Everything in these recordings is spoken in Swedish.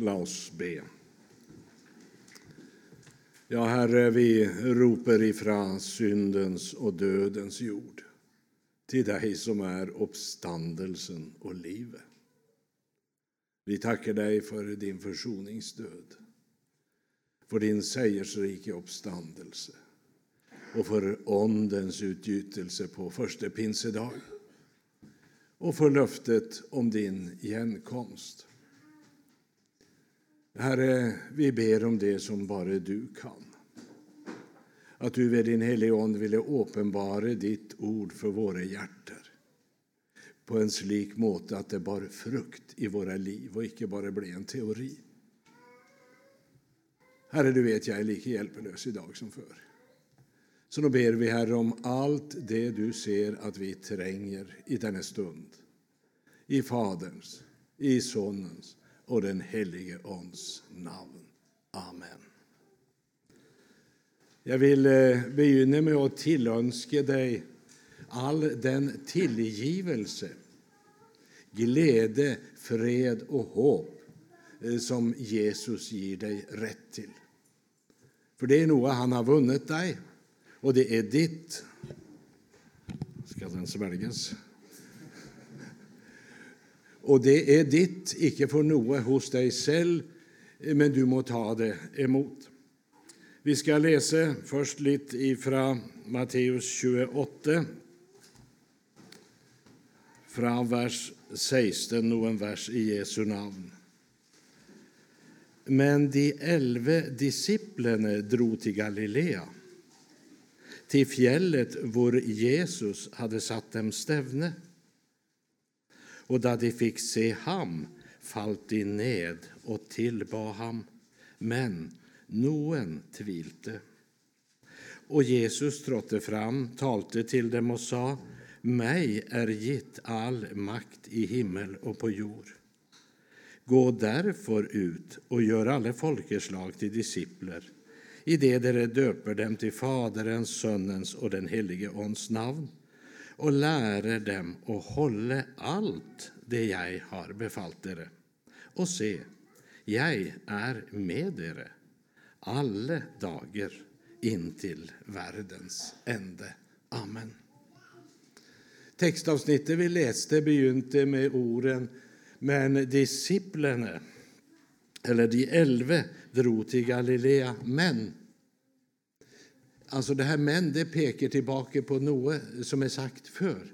Låt oss be. Ja, Herre, vi ropar ifrån syndens och dödens jord till dig som är uppståndelsen och livet. Vi tackar dig för din försoningsdöd, för din segersrika uppståndelse och för Ondens utgjutelse på första pinsedag och för löftet om din igenkomst. Herre, vi ber om det som bara du kan. Att du med din heliga Ande ville uppenbara ditt ord för våra hjärtan på en slik måte att det bar frukt i våra liv och icke bara blev en teori. Herre, du vet jag är lika hjälplös idag som förr. Så nu ber vi, Herre, om allt det du ser att vi tränger i denna stund. I Faderns, i Sonens och den helige Ons namn. Amen. Jag vill eh, begynna med att tillönska dig all den tillgivelse, glädje, fred och hopp eh, som Jesus ger dig rätt till. För det är något han har vunnit dig, och det är ditt. Ska den sväljas? Och det är ditt, icke för något hos dig själv, men du må ta det emot. Vi ska läsa först lite ifrån Matteus 28, från vers 16, någon vers i Jesu namn. Men de elva disciplerna drog till Galilea, till fjället var Jesus hade satt dem stävne. Och då de fick se ham fallt de ned och tillbad ham, men någon tvilte. Och Jesus trådde fram, talte till dem och sa mig är gitt all makt i himmel och på jord. Gå därför ut och gör alla folkeslag till discipler i det de döper dem till Faderens, Sonens och den helige Ons namn och lära dem att hålla allt det jag har befallt er Och se, jag är med er alla dagar intill världens ände. Amen. Textavsnittet vi läste begynte med orden Men disciplinerna, eller de elva, drog till Galilea. Men Alltså det här men det pekar tillbaka på något som är sagt för.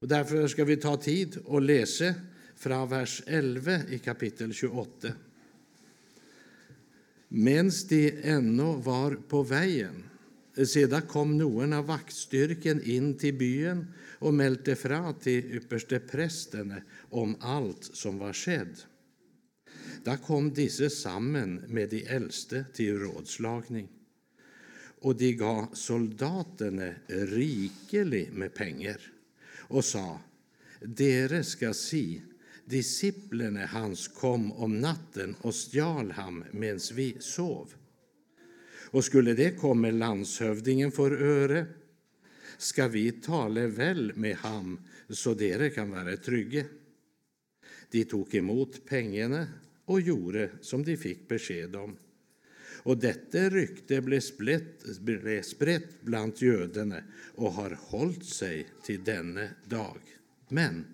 Och därför ska vi ta tid och läsa från vers 11 i kapitel 28. Medan de ännu var på vägen sedan kom någon av vaktstyrkan in till byn och meldte fra till ypperste prästen om allt som var skett. Då kom disse samman med de äldste till rådslagning och de gav soldaterna rikelig med pengar och sa Dere ska si, disciplinerna hans kom om natten och stjal ham medan vi sov. Och skulle det komma landshövdingen för öre ska vi tala väl med ham så dere kan vara trygga. De tog emot pengarna och gjorde som de fick besked om. Och detta rykte blev spritt, bland judarna och har hållit sig till denna dag. Men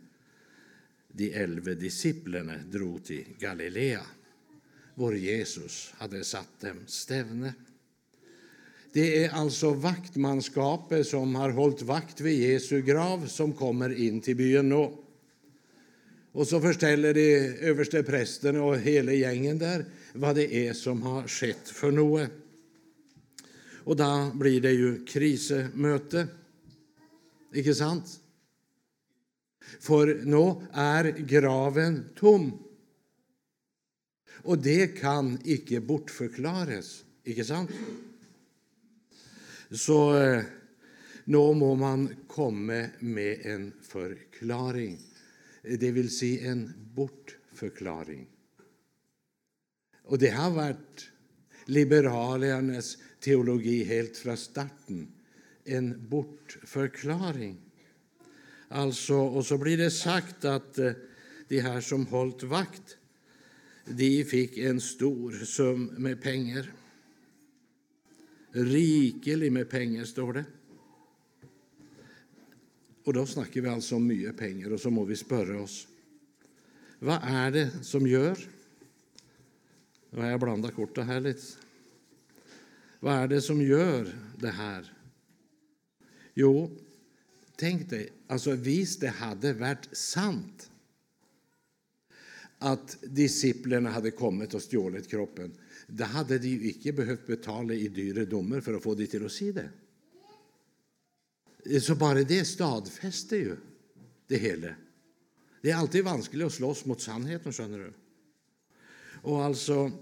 de elva disciplerna drog till Galilea, vår Jesus hade satt dem stävne. Det är alltså vaktmanskapet som har hållit vakt vid Jesu grav som kommer in till byn nu. Och så förställer de överste prästen och hela gängen där vad det är som har skett för något. Och då blir det ju krisemöte. Icke sant? För nu är graven tom. Och det kan icke bortförklaras. Icke sant? Så eh, nu må man komma med en förklaring, det vill säga en bortförklaring. Och det har varit liberalernas teologi helt från starten. En bortförklaring. Alltså, och så blir det sagt att eh, de här som hållit vakt de fick en stor sum med pengar. Rikelig med pengar, står det. Och då snackar vi alltså om mycket pengar, och så må vi spöra oss. Vad är det som gör Nu har jag blandat korten här lite. Vad är det som gör det här? Jo, tänk dig, alltså visst det hade varit sant att disciplerna hade kommit och stjålet kroppen, då hade de ju inte behövt betala i dyra domar för att få det till att säga det. Så bara det stadfäster ju det hela. Det är alltid vanskligt att slåss mot sannheten, skönner du. Och alltså,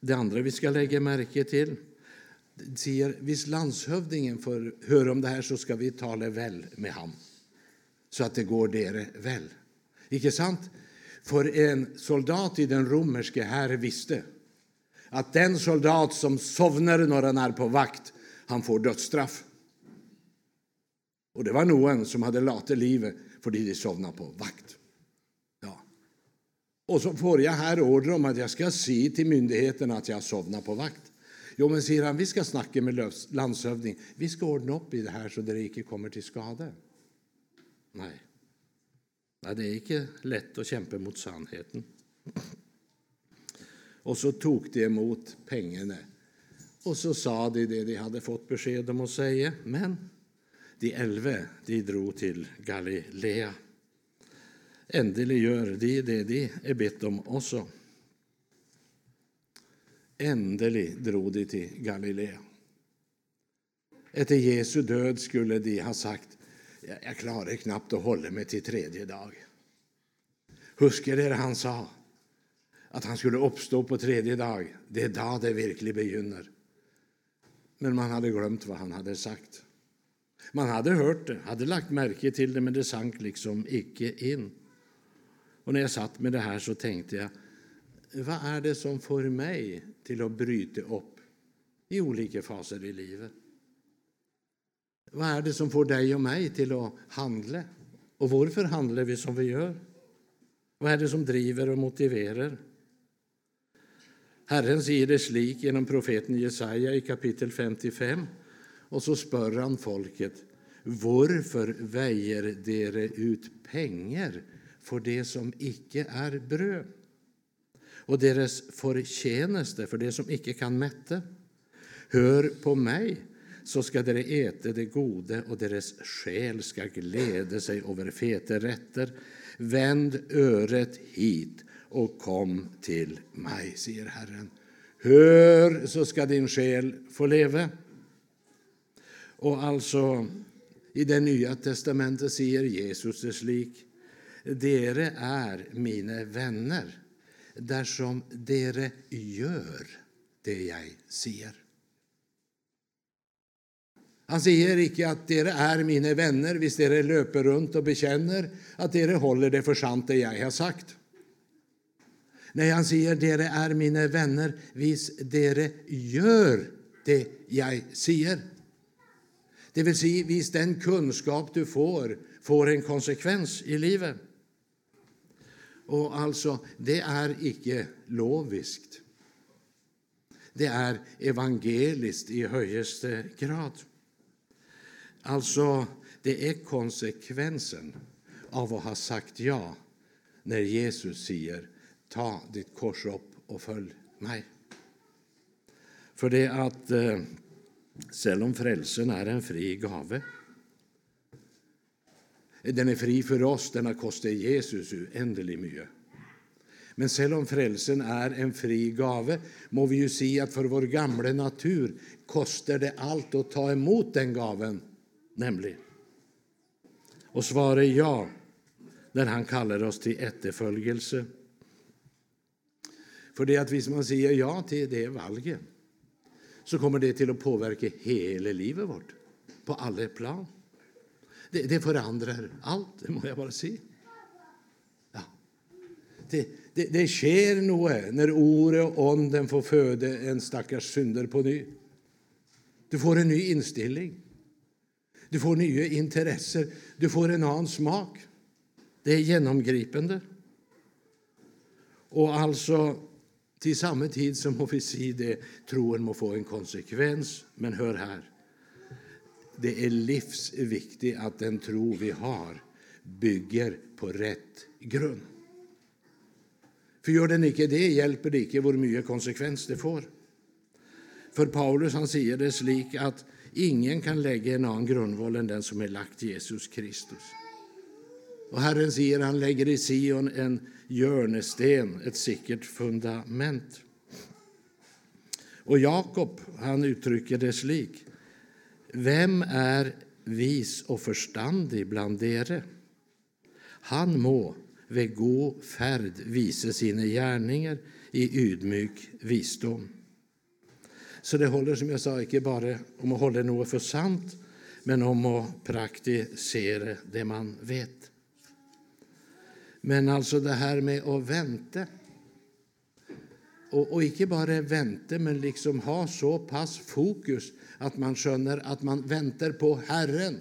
det andra vi ska lägga märke till säger, hvis landshövdingen får höra om det här så ska vi tala väl med ham, så att det går dere väl. Icke sant? För en soldat i den romerske här visste att den soldat som sovnar när han är på vakt, han får dödsstraff. Och det var någon som hade late livet fordi de sovna på vakt. Ja. Och så får jag här order om att jag ska säga till myndigheterna att jag sovnar på vakt. Jo, men säger han, vi ska snacka med landshövding. Vi ska ordna upp i det här så det inte kommer till skada. Nej. Nej, det är inte lätt att kämpa mot sannheten. Och så tog de emot pengarna och så sa de det de hade fått besked om att säga. Men de elva de drog till Galilea. Endelig gör de det de är bett om också. Endelig drog de till Galilea. Efter Jesu död skulle de ha sagt jag klarar knappt att hålla mig till tredje dag. Husker dere han sa att han skulle uppstå på tredje dag? Det är då det verkligen begynner. Men man hade glömt vad han hade sagt. Man hade hört det, hade lagt märke till det, men det sank liksom icke in. Och när jag satt med det här så tänkte jag, vad är det som får mig till att bryta upp i olika faser i livet? Vad är det som får dig och mig till att handla? Och varför handlar vi som vi gör? Vad är det som driver och motiverar? Herren säger det slik genom profeten Jesaja i kapitel 55. Och så spör han folket, varför väjer dere ut pengar för det som icke är bröd och deras förtjänste för det som icke kan mätta? Hör på mig, så ska dere äta det gode och deras själ ska glädja sig över feta rätter. Vänd öret hit och kom till mig, säger Herren. Hör, så ska din själ få leva. Och alltså, i det nya testamentet säger Jesus det slik. Dere är mina vänner, därsom dere gör det jag säger. Han säger icke att dere är mina vänner hvis dere löper runt och bekänner att dere håller det för sant det jag har sagt. Nej, han säger dere är mina vänner vis dere gör det jag säger. Det vill säga, vis den kunskap du får får en konsekvens i livet. Och alltså, det är icke loviskt. Det är evangeliskt i högsta grad. Alltså, det är konsekvensen av att ha sagt ja när Jesus säger ta ditt kors upp och följ mig. För det att eh, selv om frälsen är en fri gave Den är fri för oss, den har kostat Jesus oändligt mycket. Men selv om frälsen är en fri gave, må vi ju se att för vår gamla natur kostar det allt att ta emot den gaven nämligen. Och svara ja när han kallar oss till efterföljelse. För det att hvis man säger ja till det valget så kommer det till att påverka hela livet vårt, på alla plan. Det, det förändrar allt, det må jag bara säga. Ja. Det, det, det sker något när ordet och onden får föda en stackars synder på ny. Du får en ny inställning. Du får nya intressen, du får en annan smak. Det är genomgripande. Och alltså, till samma tid så må vi si det, troen må få en konsekvens. Men hör här, det är livsviktigt att den tro vi har bygger på rätt grund. För gör den inte det, hjälper det inte hur mycket konsekvens det får. För Paulus han säger det slik att ingen kan lägga en annan grundval än den som är lagt Jesus Kristus. Och Herren säger han lägger i Sion en hjörnesten, ett säkert fundament. Och Jakob han uttrycker det slik. Vem är vis och förstandig bland dere? Han må vid god färd visa sina gärningar i ydmyk visdom. Så det håller som jag sa inte bara om att hålla något för sant, men om att praktisera det man vet. Men alltså det här med att vänta. Och, och inte bara vänta, men liksom ha så pass fokus att man skönner att man väntar på Herren.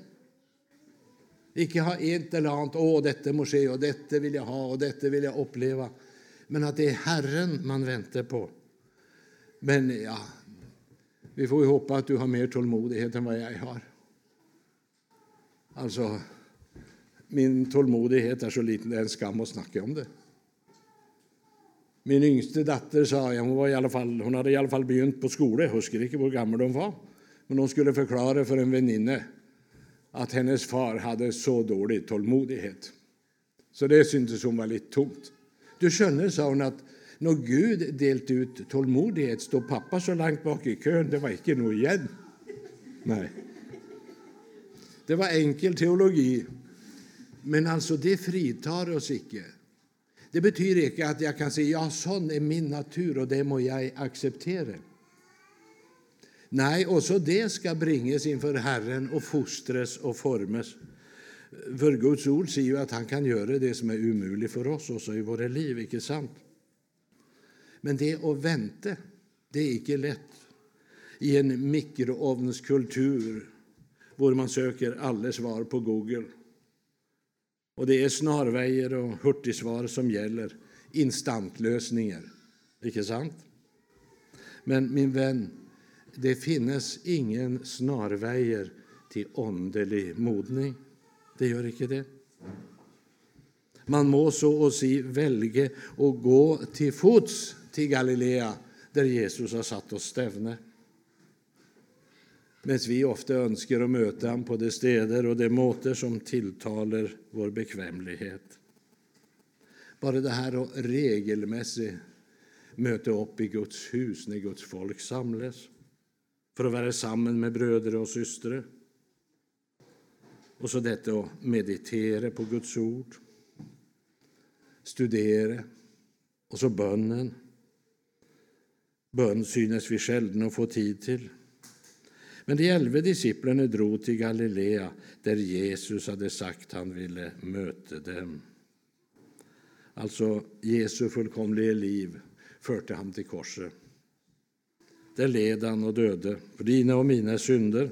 Icke ha ett eller annat, åh, detta må ske och detta vill jag ha, och detta vill jag uppleva. Men att det är Herren man väntar på. Men ja, vi får ju hoppas att du har mer tålmodighet än vad jag har. Alltså, min tålmodighet är så liten det är en skam att snacka om det. Min yngste dotter sa, ja, hon, var i alla fall, hon hade i alla fall begynt på skolan, jag husker inte hur gammal hon var, men hon skulle förklara för en väninna att hennes far hade så dålig tålmodighet. Så det syntes hon var lite tomt. Du skönner, sa hon, att när Gud delte ut tålmodighet stod pappa så långt bak i kön, det var inte nog igen. Nej. Det var enkel teologi. Men alltså, det fritar oss icke. Det betyder inte att jag kan säga ja, sån är min natur och det må jag acceptera. Nej, också det ska bringas inför Herren och fostras och formas. För Guds ord säger ju att han kan göra det som är omöjligt för oss också i våra liv, inte sant? Men det att vänta, det är inte lätt i en mikroovnskultur där man söker alla svar på Google. Och det är snarvägar och hurtigsvar som gäller, instantlösningar. Icke sant? Men min vän, det finns ingen snarvägar till åndelig modning. Det gör inte det. Man må så och si välja att gå till fots till Galilea där Jesus har satt oss stävne. Medan vi ofta önskar att möta honom på de städer och de måter som tilltalar vår bekvämlighet. Bara det här att regelmässigt möta upp i Guds hus när Guds folk samlas för att vara samman med bröder och systrar. Och så detta att meditera på Guds ord, studera och så bönen. Bön synes vi sällan få tid till. Men de elva disciplerna drog till Galilea där Jesus hade sagt han ville möta dem. Alltså, Jesu fullkomliga liv förde han till korset. Där led han och döde för dina och mina synder.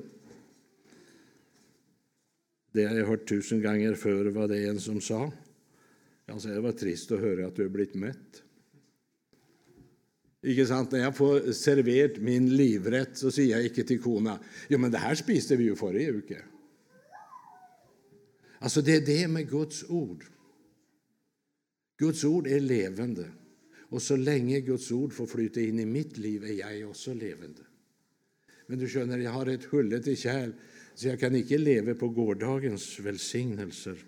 Det har jag hört tusen gånger förr, vad det är en som sa. Jag säger, det var trist att höra att du har blivit mätt. Ikke sant? När jag får serverat min livrätt så säger jag inte till korna, Jo, men det här spiste vi ju förra veckan. Alltså det är det med Guds ord. Guds ord är levande. Och så länge Guds ord får flyta in i mitt liv är jag också levande. Men du skönner, jag har ett hullet i kärl så jag kan inte leva på gårdagens välsignelser.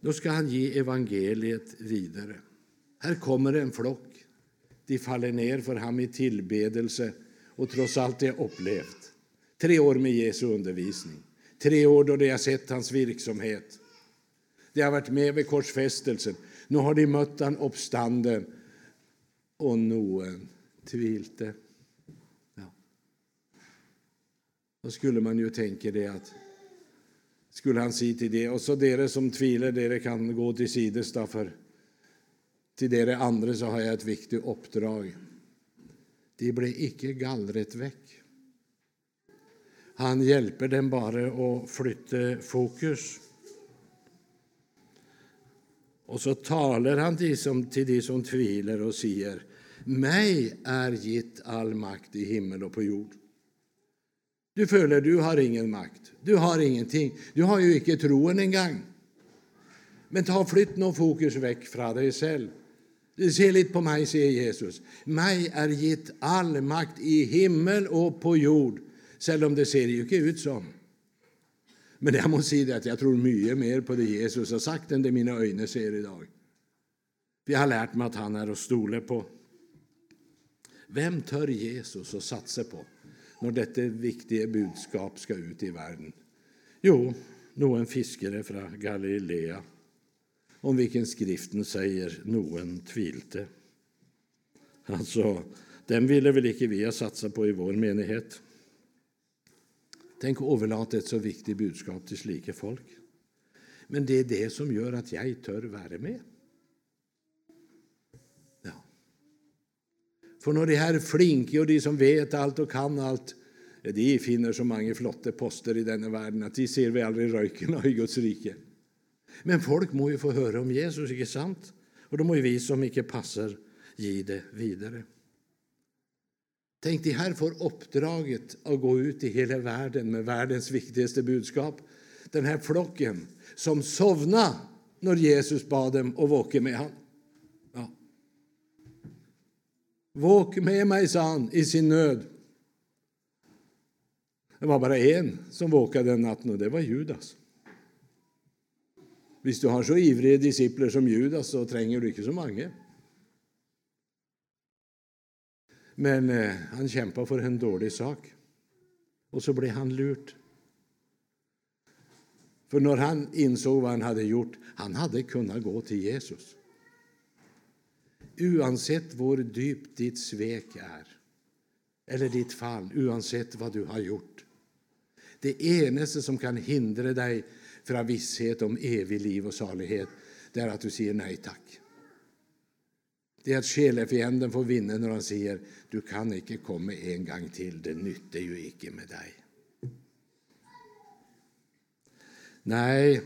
Då ska han ge evangeliet vidare. Här kommer en flock. De faller ner för ham i tillbedelse och trots allt det upplevt. Tre år med Jesu undervisning. Tre år då de har sett hans verksamhet. De har varit med vid korsfästelsen. Nu har de mött han uppstanden och någon tvilte. Ja. Då skulle man ju tänka det att skulle han säga till det och så dere som tviler, dere kan gå till sides för till dere andra så har jag ett viktigt uppdrag. De blir icke gallret väck. Han hjälper dem bara att flytta fokus. Och så talar han till, som, till de som tvivlar och säger mig är gitt all makt i himmel och på jord. Du føler du har ingen makt. Du har ingenting. Du har ju inte troen engang. Men ta flytt nå fokus vekk fra deg selv. Se litt på meg, sier Jesus. Meg er gitt all makt i himmel og på jord. Selv om det ser jo ikke ut sånn. Men jeg må si det at jeg tror mye mer på det Jesus har sagt, enn det mine øyne ser i dag. For jeg har lært meg at han er å stole på. Hvem tør Jesus å satse på når dette viktige budskap skal ut i verden? Jo, noen fiskere fra Galilea, om vilken Skriften säger noen tvilte. Alltså, den ville vel ikke vi ha satsa på i vår menighet. Tenk å overlate et så viktig budskap til slike folk. Men det er det som gjør at jeg tør være med. Ja. For når de her flinke og de som vet alt og kan alt, de finner så mange flotte poster i denne verden at de ser vi aldri røyken av i Guds rike. Men folk må ju få höra om Jesus, inte sant? Och då må ju vi som inte passar ge det vidare. Tänk, de här får uppdraget att gå ut i hela världen med världens viktigaste budskap. Den här flocken som sovna när Jesus bad dem att våka med honom. Ja. Våk med mig, sa han i sin nöd. Det var bara en som våkade den natten, och det var Judas. Hvis du har så ivriga disipler som Judas, så trenger du inte så många. Men eh, han kämpade för en dålig sak. Och så blev han lurt. För när han insåg vad han hade gjort, han hadde kunnat gå till Jesus. Oavsett hvor dypt ditt svek är, eller ditt fall, oavsett vad du har gjort. Det eneste som kan hindra för från visshet om evig liv och salighet, det är att du säger nej tack. Det är att själefienden får vinna när han säger du kan inte komma en gång till, det nyttar ju inte med dig. Nej,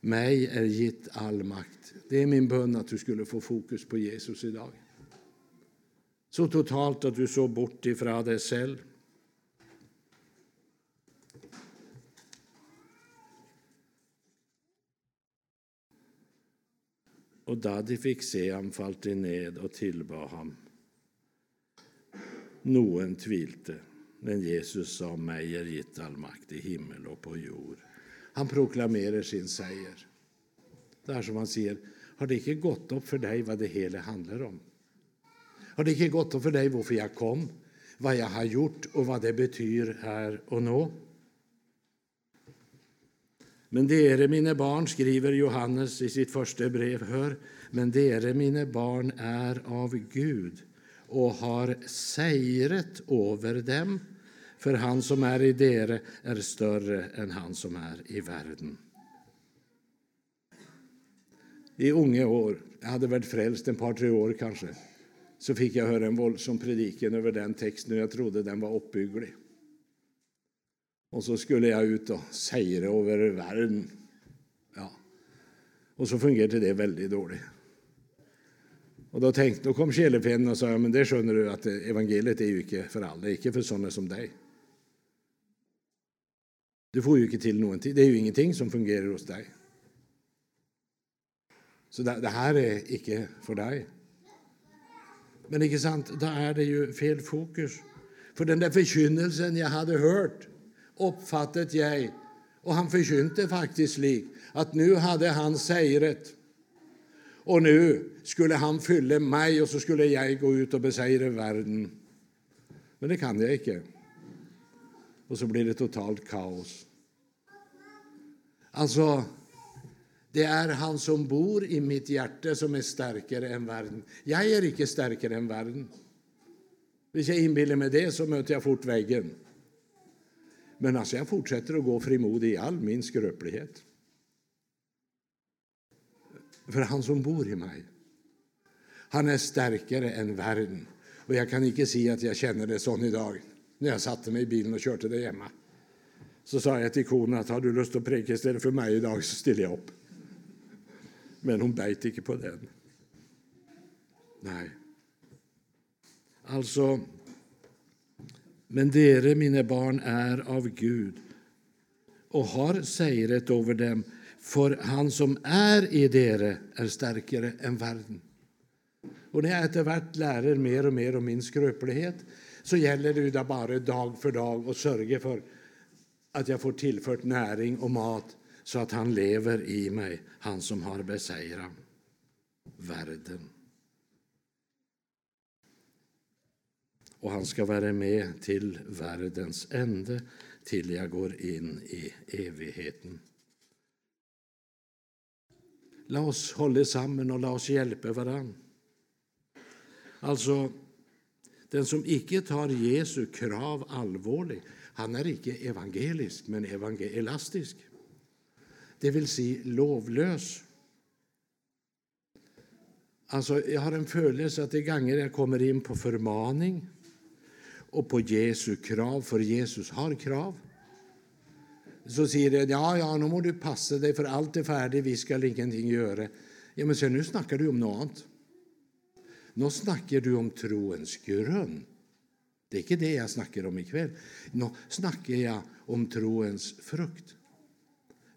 mig är gitt all makt. Det är min bön att du skulle få fokus på Jesus idag. Så totalt att du såg bort ifrån dig själv. Och da de fick se ham, falt de ned och tillbad ham. Noen tvilte, men Jesus sa, mig är gitt all makt i himmel och på jord. Han proklamerar sin seger. Det är som han säger, har det inte gått upp för dig vad det hela handlar om? Har det inte gått upp för dig varför jag kom, vad jag har gjort och vad det betyder här och nu? Men dere, mine barn, skriver Johannes i sitt första brev, hör, men dere, mine barn, är av Gud och har seiret över dem, för han som är i dere är större än han som är i världen. I unga år, jag hade varit frälst ett par, tre år kanske, så fick jag höra en våldsam predikan över den texten och jag trodde den var uppbygglig. Och så skulle jag ut och segra över världen. Ja. Och så fungerade det väldigt dåligt. Och då, tänkte, då kom själefienden och sa, ja, men det skönner du att eh, evangeliet är ju inte för alla, inte för sådana som dig. Du får ju inte till någonting, det är ju ingenting som fungerar hos dig. Så det, det här är inte för dig. Men inte sant, då är det ju fel fokus. För den där förkynnelsen jag hade hört, uppfattat jag, och han förkynte faktiskt lik, att nu hade han sejret. Och nu skulle han fylla mig och så skulle jag gå ut och besegra världen. Men det kan jag inte. Och så blir det totalt kaos. Alltså, det är han som bor i mitt hjärta som är starkare än världen. Jag är inte starkare än världen. Om jag inbillar mig det så möter jag fort väggen. Men alltså jag fortsätter att gå frimodig i all min skröplighet. För han som bor i mig, han är starkare än världen. Och jag kan inte säga att jag känner det sån idag. När jag satte mig i bilen och körde det hemma. Så sa jag till konen att har du lust att preka istället för mig idag så ställer jag upp. Men hon beit inte på den. Nej. Alltså... Men dere, mina barn, är av Gud och har sägret över dem, för han som är i dere, är starkare än världen. Och när jag etter hvert lærer mer och mer om min skrøpelighet, så gäller det da bare dag för dag å sørge för att jag får tillfört näring och mat, så att han lever i mig, han som har beseiret världen. Och han ska vara med till världens ände, till jag går in i evigheten. La oss hålla samman och la oss hjälpa hverandre. Alltså, den som icke tar Jesu krav allvarligt han är ikke evangelisk, men evangelastisk. Det vill säga lovlös. Alltså, jag har en känsla att de gånger jag kommer in på förmaning och på Jesu krav, för Jesus har krav. Så säger de ja, ja, nu må du passa dig, för allt är färdigt. vi ska ingenting göra. Ja, Men se, nu snackar du om något annat. Nu snackar du om troens grund. Det är inte det jag snackar om ikväll. Nu snackar jag om troens frukt.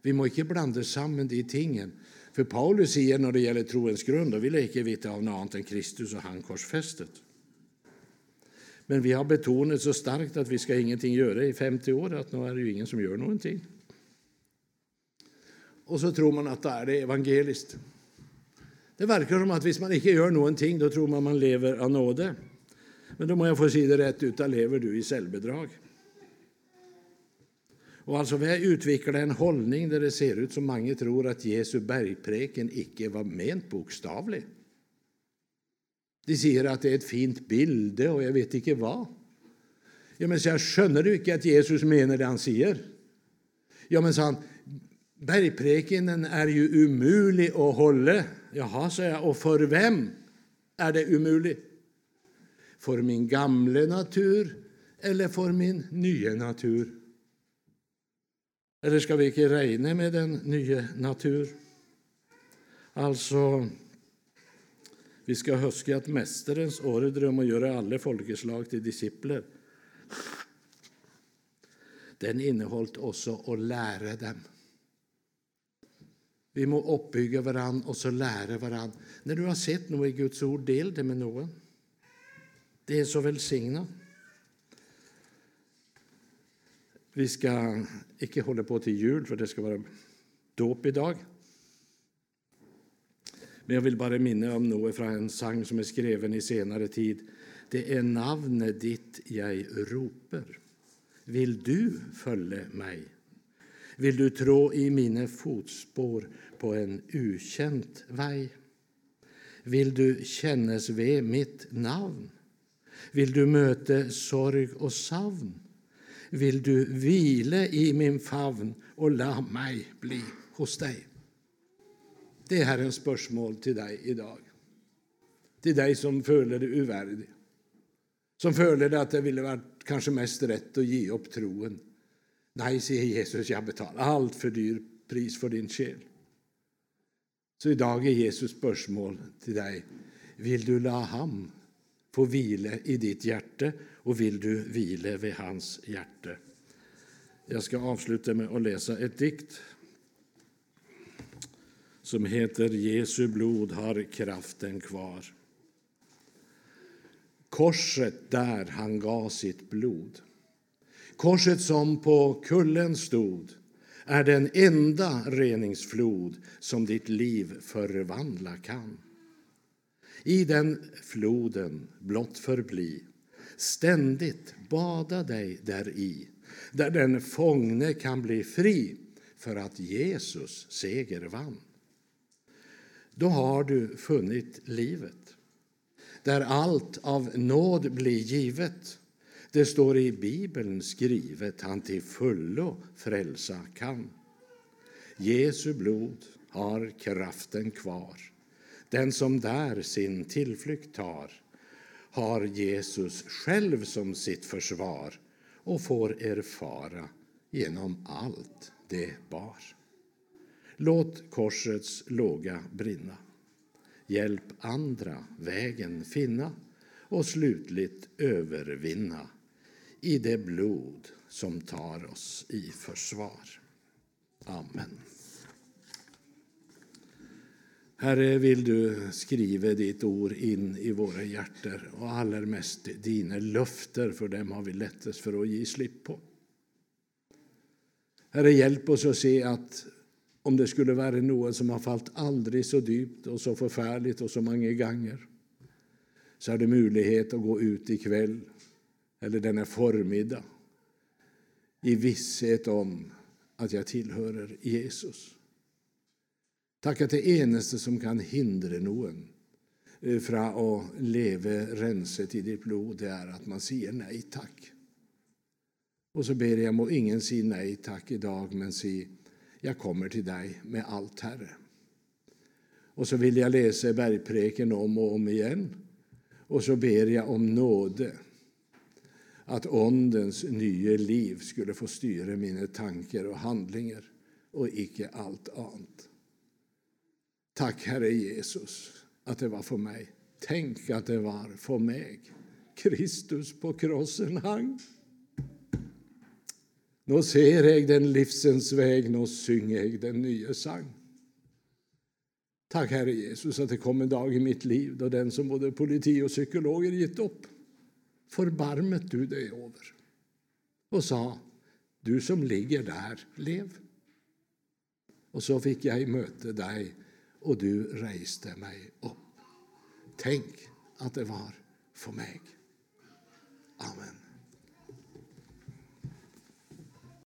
Vi må inte blanda samman de tingen. För Paulus säger när det gäller troens grund, då vill jag inte veta av något annat än Kristus och han korsfästet. Men vi har betonat så starkt att vi ska ingenting göra i 50 år, att nu är det ju ingen som gör någonting. Och så tror man att det är det. Det verkar som att om man inte gör någonting, då tror man man lever av nåde. Men då må jag få säga det rätt, ut, lever du i självbedrag? Och alltså, vi har utvecklat en hållning där det ser ut som många tror att Jesu bergpreken icke var ment bokstavligt de sier at det er et fint bilde, og jeg vet ikke hva. Ja, men så jeg skjønner du ikke at Jesus mener det han sier? Ja, men sa han, bergprekenen er jo umulig å holde. Jaha, sa jeg, og for hvem er det umulig? For min gamle natur eller for min nye natur? Eller skal vi ikke regne med den nye natur? Altså vi skal huske at mesterens ordre om å gjøre alle folkeslag til disipler, den inneholdt også å lære dem. Vi må oppbygge hverandre og så lære hverandre. Når du har sett noe i Guds ord, del det med noen. Det er så velsigna. Vi skal ikke holde på til jul, for det skal være dåp i dag. Men jag vill bara minna om något från en sang som är skriven i senare tid. Det är navnet ditt jag roper. Vill du följa mig? Vill du trå i mina fotspår på en ukänt väg? Vill du kännas vid mitt namn? Vill du möta sorg och savn? Vill du vila i min favn och låta mig bli hos dig? Det är Herrens spörsmål till dig i dag. till dig som känner dig ovärdig som känner att det ville varit kanske mest rätt att ge upp troen. Nej, säger Jesus, jag betalar allt för dyr pris för din själ. Så i dag Jesus spörsmål till dig. Vill du la ham få vila i ditt hjärta och vill du vila vid hans hjärta? Jag ska avsluta med att läsa ett dikt som heter 'Jesu blod har kraften kvar'. Korset där han gav sitt blod, korset som på kullen stod, är den enda reningsflod som ditt liv förvandla kan. I den floden blott förbli, ständigt bada dig däri, där den fångne kan bli fri för att Jesus seger vann. Då har du funnit livet, där allt av nåd blir givet. Det står i Bibeln skrivet, han till fullo frälsa kan. Jesu blod har kraften kvar. Den som där sin tillflykt tar har Jesus själv som sitt försvar och får erfara genom allt det bar. Låt korsets låga brinna. Hjälp andra vägen finna och slutligt övervinna i det blod som tar oss i försvar. Amen. Herre, vill du skriva ditt ord in i våra hjärtan och allra mest dina löfter, för dem har vi lättast för att ge slipp på. Herre, hjälp oss att se att om det skulle vara någon som har fallit aldrig så djupt och så förfärligt och så många gånger så är det möjlighet att gå ut ikväll eller denna förmiddag i visshet om att jag tillhör Jesus. Tack att det enaste som kan hindra någon eh, från att leva renset i ditt blod det är att man säger nej tack. Och så ber jag må ingen säga nej tack idag men säg jag kommer till dig med allt Herre. Och så vill jag läsa bergpreken om och om igen. Och så ber jag om nåde att Ondens nya liv skulle få styra mina tankar och handlingar och icke allt annat. Tack, Herre Jesus, att det var för mig. Tänk att det var för mig. Kristus på krossen hang. Nå ser jag den livsens väg, nå synger jag den nya sang. Tack, Herre Jesus, att det kom en dag i mitt liv då den som både politi och psykologer gett upp förbarmet du dig över och sa du som ligger där, lev. Och så fick jag möta dig och du reste mig upp. Tänk att det var för mig. Amen.